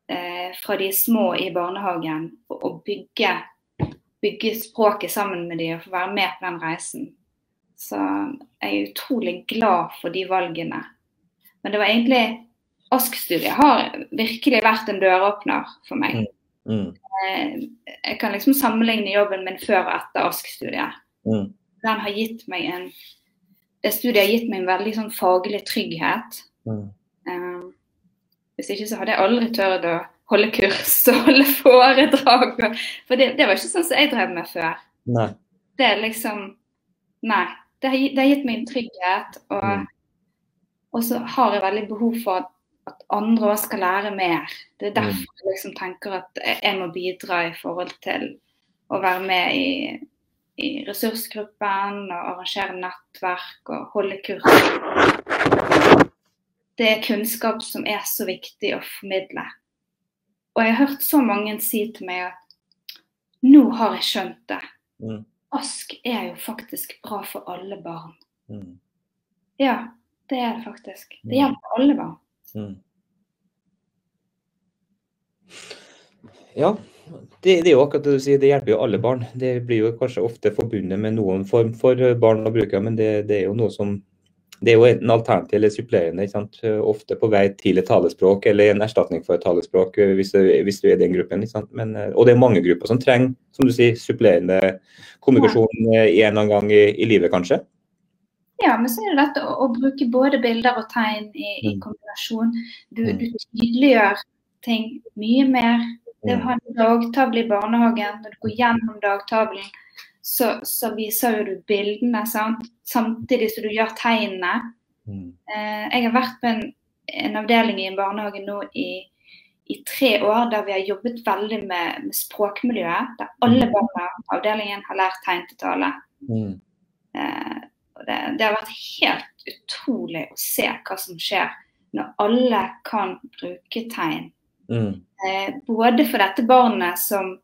Eh, fra de små i barnehagen, og, bygge, bygge, språket sammen med dem og få være med på den reisen. Så jeg er utrolig glad for de valgene. Men det var egentlig Ask-studiet har virkelig vært en døråpner for meg. Mm. Mm. Eh, jeg kan liksom sammenligne jobben min før og etter Ask-studiet. Mm. Den har gitt meg en Det studiet har gitt meg en veldig sånn faglig trygghet. Mm. Um, hvis ikke så hadde jeg aldri tørt å holde kurs og holde foredrag. For det, det var ikke sånn som jeg drev med før. Nei. Det er liksom Nei. Det har, det har gitt meg en trygghet. Og, mm. og så har jeg veldig behov for at andre òg skal lære mer. Det er derfor mm. jeg liksom tenker at jeg må bidra i forhold til å være med i, i ressursgruppen og arrangere nettverk og holde kurs. Det er kunnskap som er så viktig å formidle. Og jeg har hørt så mange si til meg at nå har jeg skjønt det. Mm. Ask er jo faktisk bra for alle barn. Mm. Ja, det er det faktisk. Det hjelper alle barn. Mm. Ja, det, det, er jo akkurat det du sier, det hjelper jo alle barn. Det blir jo kanskje ofte forbundet med noen form for barn og brukere, men det, det, er jo noe som det er jo en alternativ eller supplerende. ikke sant? Ofte på vei til et talespråk eller en erstatning for et talespråk hvis du, hvis du er i den gruppen. ikke sant? Men, og det er mange grupper som trenger som du sier, supplerende kommunikasjon en eller annen gang i, i livet, kanskje. Ja, men så er det dette å, å bruke både bilder og tegn i, i mm. kombinasjon. Du, mm. du, tydeliggjør ting mye mer. Det å ha en dagtavle i barnehagen, når du går gjennom dagtavlen, så, så viser jo du bildene sant? samtidig som du gjør tegnene. Eh, jeg har vært på en, en, avdeling i en barnehage nå i, i, tre år der vi har jobbet veldig med, med språkmiljøet. Der alle barna i avdelingen har lært tegn til tale. Mm. Eh, det, det, har vært helt utrolig å se hva som skjer når alle kan bruke tegn. Mm. Eh, både for dette barnet som,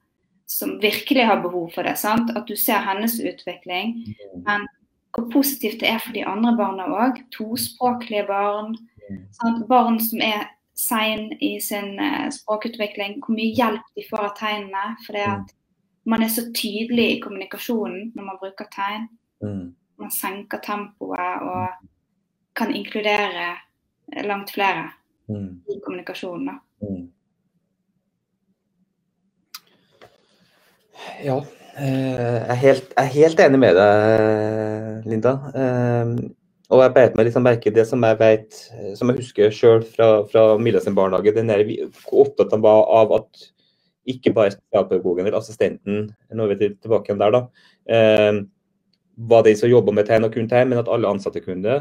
som, virkelig har behov for det, sant? at du ser hennes utvikling. Mm. Men hvor positivt det er for de andre barna òg. Tospråklige barn. Sant? Barn som er sein i sin uh, språkutvikling. Hvor mye hjelp de får av tegnene. For det at man er så tydelig i kommunikasjonen når man bruker tegn. Mm man senker tempoet og kan inkludere langt flere mm. i kommunikasjonen. Ja, eh, jeg er, helt, jeg er, helt, enig med deg, Linda. Eh, og jeg beit meg liksom merke det som jeg vet, som jeg husker sjøl fra, fra Milla sin barnehage. den er Hvor opptatt han var av at ikke bare spesialpedagogen eller assistenten, nå er vi tilbake igjen der, da, eh, var de som jobba med tegn og kunne tegn, men at alle ansatte kunne det.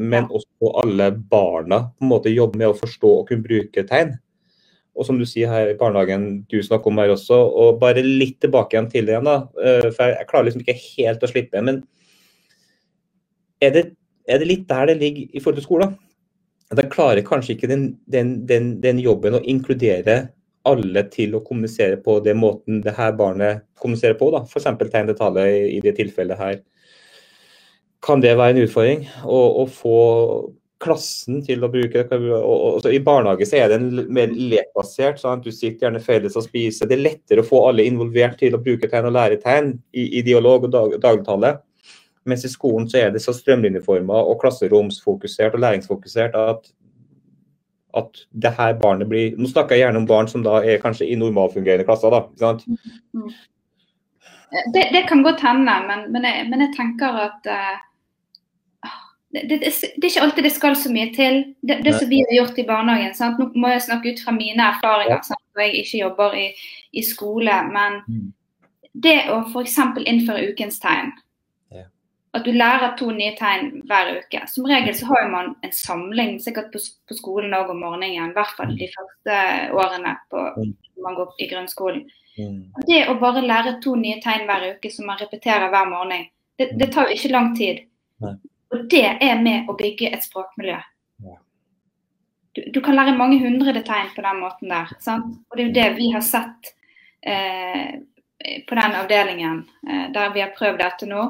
Men også alle barna på en måte jobber med å forstå og kunne bruke tegn. Og som du sier her i barnehagen, du snakker om her også, og bare litt tilbake igjen til det igjen, da. Eh, for jeg klarer liksom ikke helt å slippe. Men er det, er det litt der det ligger i forhold til skolen? At jeg klarer kanskje ikke den, den, den, den jobben å inkludere alle til å kommunisere på den måten det her barnet kommuniserer på. da, F.eks. tegn til tale i, i det tilfellet her kan det være en utfordring å, få klassen til å bruke det. I barnehage så er det en mer lekbasert. Sant? Du sitter gjerne felles og spiser. Det er lettere å få alle involvert til å bruke tegn og lære tegn i, i dialog og dag, dagligtale. Mens i skolen så er det så strømlinjeforma og klasseromsfokusert og læringsfokusert at at det her barnet blir Nå snakker jeg gjerne om barn som da er kanskje i normalfungerende klasser, da. ikke sant? Mm. Det, det kan godt hende, men, men, jeg, men jeg, tenker at uh, det, det, det, er ikke alltid det skal så mye til. Det, det som vi har gjort i barnehagen. Sant? Nå må jeg snakke ut fra mine erfaringer, sant? og jeg ikke jobber i, i skole. Men mm. det å f.eks. innføre ukens tegn, ja. at du lærer to nye tegn hver uke. Som regel så har man en samling sikkert på, på skolen òg om morgenen, i hvert fall de første årene på, når man går i grunnskolen. Mm. Det å bare lære to nye tegn hver uke som man repeterer hver morgen, det, det tar jo ikke lang tid. Og det er med å bygge et språkmiljø. Du, du kan lære mange hundre tegn på den måten der. Sant? Og det er jo det vi har sett eh, på den avdelingen eh, der vi har prøvd dette nå.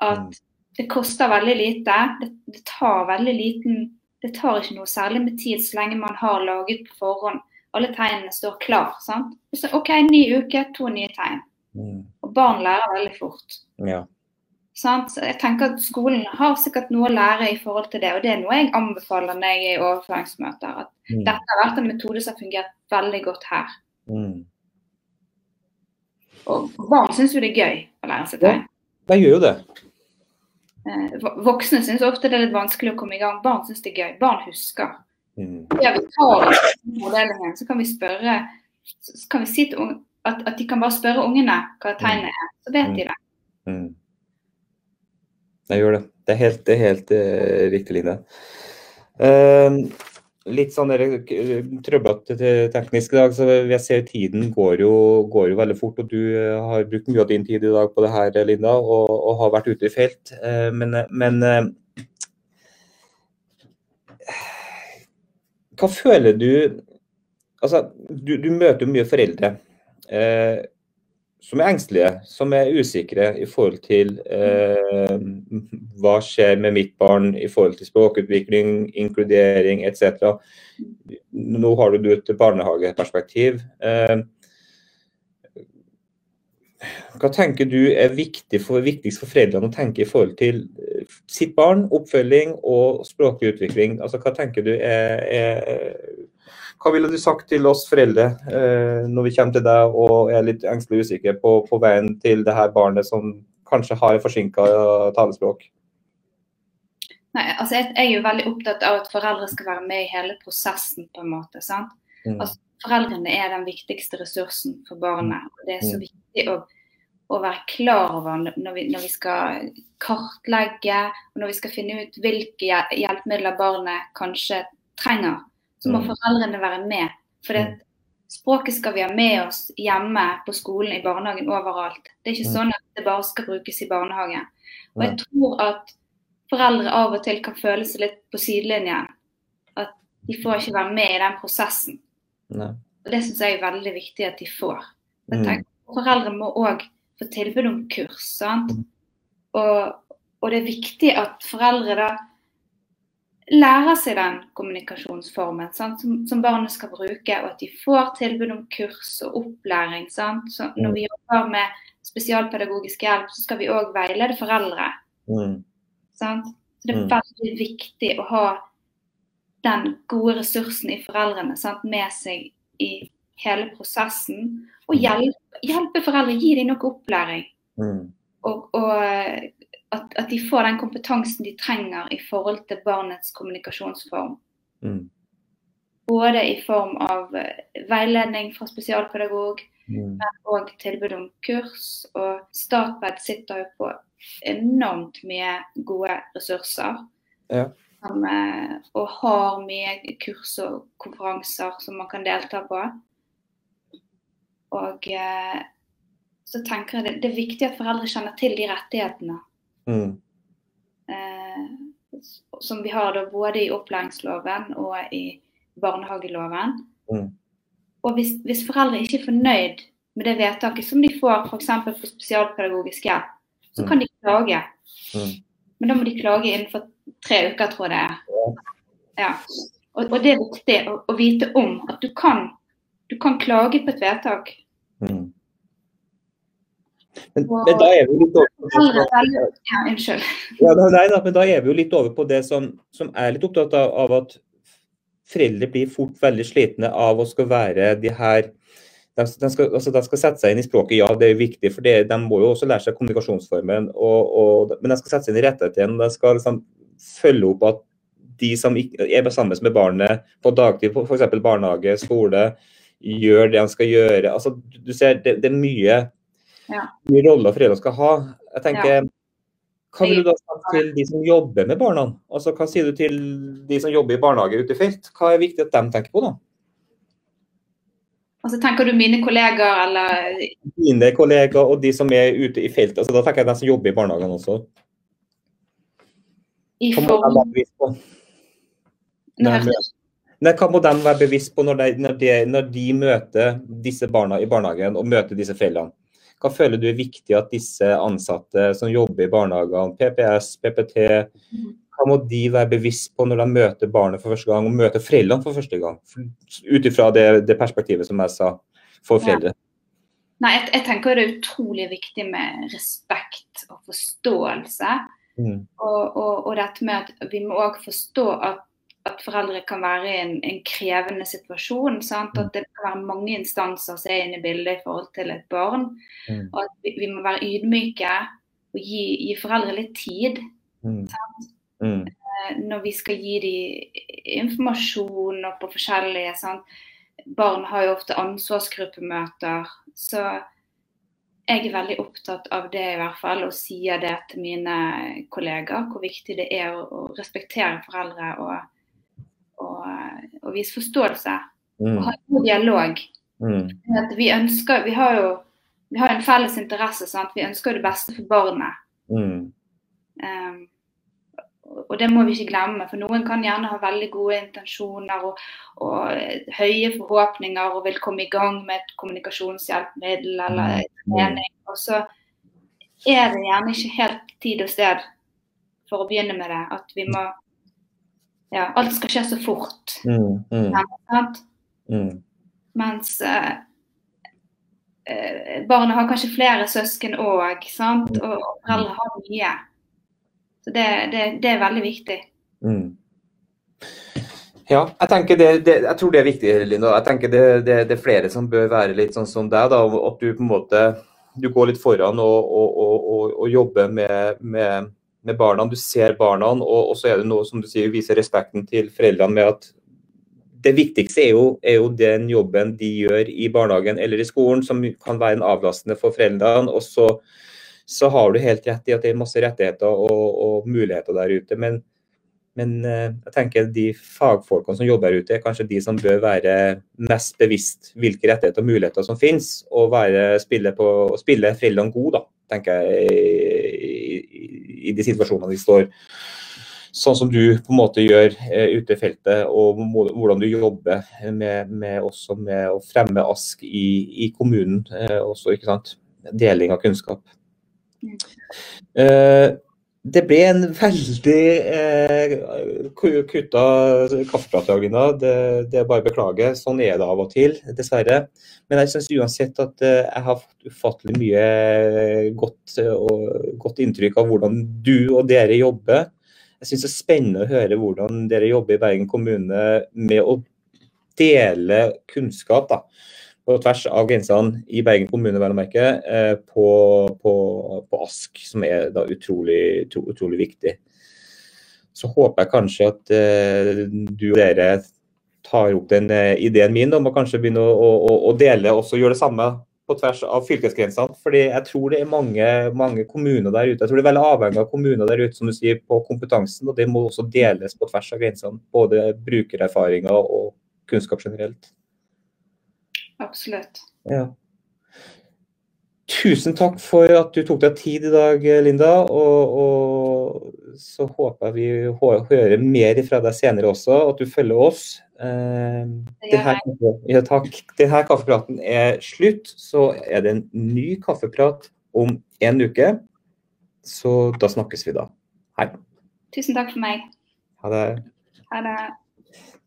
At mm. det koster veldig lite. Det, det, tar veldig liten Det tar ikke noe særlig med tid så lenge man har laget på forhånd. Alle tegnene står klar. sant? Så, OK, ny uke, to nye tegn. Mm. Og barn lærer veldig fort. Ja. Sant? Så jeg tenker at Skolen har sikkert noe å lære i forhold til det, og det er noe jeg anbefaler når jeg er i overføringsmøter. At mm. dette har vært en metode som har fungert veldig godt her. Mm. Og barn syns jo det er gøy å lære seg tegn. Ja, de gjør jo det. Eh, voksne syns ofte det er litt vanskelig å komme i gang. Barn syns det er gøy. Barn husker. Mm. Ja, vi tar avdelingen, så kan vi spørre så kan vi si til at, at, de kan bare spørre ungene hva tegnet er. Så vet de det. Mm. Jeg gjør det. Det er helt, det er helt uh, riktig, Line. Uh, litt sånn trøblete teknisk i dag, så jeg ser tiden går jo, går jo, veldig fort. og Du uh, har brukt mye av din tid i dag på det her, Linda, og, og har vært ute i felt. men, men hva føler du Altså, du, du møter jo mye foreldre. Som er engstelige, som er usikre i forhold til eh, hva skjer med mitt barn i forhold til språkutvikling, inkludering etc. Nå har du et barnehageperspektiv. Eh, hva tenker du er viktig for, viktigst for foreldrene å tenke i forhold til eh, sitt barn, oppfølging og språklig utvikling? Altså, hva tenker du er, er hva ville du sagt til oss foreldre eh, når vi kommer til deg og er litt engstelig usikre på, på, veien til det her barnet som kanskje har forsinka talespråk? Nei, altså jeg, er jo veldig opptatt av at foreldre skal være med i hele prosessen. på en måte, sant? Mm. Altså, foreldrene er den viktigste ressursen for barnet. og Det er så mm. viktig å, å være klar over når vi, når vi, skal kartlegge og når vi skal finne ut hvilke hjelpemidler barnet kanskje trenger så må mm. foreldrene være med. For det, mm. språket skal vi ha med oss hjemme, på skolen, i barnehagen, overalt. Det er ikke mm. sånn at det bare skal brukes i barnehagen. Og jeg tror at foreldre av og til kan føle seg litt på sidelinjen. At de får ikke være med i den prosessen. Nei. Og Det syns jeg er veldig viktig at de får. Tenker, foreldre må òg få tilbud om kurs. sant? Og, og, det er viktig at foreldre da lære seg den kommunikasjonsformen sant, som, som, barnet skal bruke, og at de får tilbud om kurs og opplæring. Sant? Så når vi jobber med spesialpedagogisk hjelp, så skal vi òg veilede foreldre. Mm. Sant? Så det er mm. veldig viktig å ha den gode ressursen i foreldrene sant, med seg i hele prosessen. Og mm. hjelpe, hjelpe foreldre, gi dem nok opplæring. Mm. Og, og at, at, de får den kompetansen de trenger i forhold til barnets kommunikasjonsform. Mm. Både i form av eh, veiledning fra spesialpedagog, mm. men òg tilbud om kurs. Og Statped sitter jo på enormt mye gode ressurser. Ja. Som, eh, og har mye kurs og konferanser som man kan delta på. Og eh, så tenker jeg det, det er viktig at foreldre kjenner til de rettighetene Mm. Eh, som vi har da både i opplæringsloven og i barnehageloven. Mm. Og hvis, hvis, foreldre ikke er fornøyd med det vedtaket som de får f.eks. for spesialpedagogisk hjelp, så kan de klage. Mm. Men da må de klage innenfor tre uker, tror jeg det er. Ja. Og, og, det er viktig å, å, vite om at du kan, du kan klage på et vedtak. Men, men, da er vi litt over ja, nei, da, men da er vi jo litt over på det som, som er litt opptatt av, av, at foreldre blir fort veldig slitne av å skal være de her de, de, skal, altså de, skal, sette seg inn i språket, ja det er viktig, for det, de må jo også lære seg kommunikasjonsformen. Og, og, men de skal sette seg inn i rettigheten. De skal liksom følge opp at de som er sammen med barnet på dagtid, f.eks. barnehage, skole, gjør det de skal gjøre. Altså, du ser, det, det er mye, ja. mye roller foreldre skal ha. Jeg tenker, ja. Hva vil du da si til de som jobber med barna? Altså, hva sier du til de som jobber i barnehage ute i felt? Hva er viktig at de tenker på da? Altså, tenker du mine kollegaer eller Mine kollegaer og de som er ute i felt. Altså, da tenker jeg de som jobber i barnehagene også. I form... Nei, hva må de være bevisst på når de, når, de, når de, møter disse barna i barnehagen og møter disse feilene? Hva føler du er viktig at disse ansatte som jobber i barnehagene, PPS, PPT, hva må de være bevisst på når de møter barnet for første gang og møter foreldrene for første gang? Ut ifra det, det, perspektivet som jeg sa, for foreldre. Ja. Nei, jeg, jeg, tenker det er utrolig viktig med respekt og forståelse. Mm. Og, og, og, dette med at vi må òg forstå at at foreldre kan være i en, en krevende situasjon. Sant? At det kan være mange instanser som er inne i bildet i forhold til et barn. Mm. Og at vi, vi, må være ydmyke og gi, gi foreldre litt tid. Mm. Mm. Eh, når vi skal gi dem informasjon og på forskjellige sant? Barn har jo ofte ansvarsgruppemøter. Så jeg er veldig opptatt av det, i hvert fall, og sier det til mine kollegaer. Hvor viktig det er å, å respektere foreldre og og vise forståelse. Mm. Og ha en god dialog. Mm. vi ønsker, vi har jo vi har en felles interesse. Sant? Vi ønsker det beste for barnet. Mm. Um, og det må vi ikke glemme. For noen kan gjerne ha veldig gode intensjoner og, og høye forhåpninger og vil komme i gang med et kommunikasjonshjelpemiddel eller mm. trening. Og så er det gjerne ikke helt tid og sted for å begynne med det. At vi må ja, alt skal skje så fort. Mm, mm. Mm. Mens eh, eh, barnet har kanskje flere søsken òg, og, og foreldre har mye. Så det, det, det er veldig viktig. Mm. Ja, jeg, tenker det, det, jeg tror det er viktig, Linda. Jeg tenker det, det, er flere som bør være litt sånn som deg. da, At du på en måte du går litt foran og, og, og, og jobber med, med med barna, du ser barna, og, så er det noe som du sier, viser respekten til foreldrene med at det viktigste er jo, er jo, den jobben de gjør i barnehagen eller i skolen, som kan være en avlastende for foreldrene. Og så, så har du helt rett i at det er masse rettigheter og, og muligheter der ute. Men, men, eh, jeg tenker de fagfolkene som jobber der ute, er kanskje de som bør være mest bevisst hvilke rettigheter og muligheter som finnes, og være, spille, på, spille foreldrene gode, da, tenker jeg i de situasjonene de står. Sånn som du på en måte gjør eh, ute i feltet, og hvordan du jobber med, med, med å fremme ASK i, i kommunen. Eh, også? Deling av kunnskap. Mm. Eh, det ble en veldig eh, kutta kaffeprat. Det, det er bare å beklage. Sånn er det av og til, dessverre. Men jeg syns uansett at eh, jeg har fått ufattelig mye godt, og, godt inntrykk av hvordan du og dere jobber. Jeg syns det er spennende å høre hvordan dere jobber i Bergen kommune med å dele kunnskap. da på tvers av grensene i Bergen kommune vel å merke, eh, på, på, på, Ask, som er da utrolig, utrolig viktig. Så håper jeg kanskje at eh, du og dere tar opp den eh, ideen min om å kanskje begynne å, å, å dele og gjøre det samme på tvers av fylkesgrensene. fordi jeg tror det er mange, mange, kommuner der ute. Jeg tror det er veldig avhengig av kommuner der ute som du sier, på kompetansen. og Det må også deles på tvers av grensene. Både brukererfaringer og kunnskap generelt. Absolutt. Ja. Tusen takk for at du tok deg tid i dag, Linda. Og, og så håper vi hører mer fra deg senere også, at du følger oss. Eh, det her, ja. Denne kaffepraten er slutt. Så er det en ny kaffeprat om en uke. Så da snakkes vi da. Hei. Tusen takk for meg. Ha det. Ha det.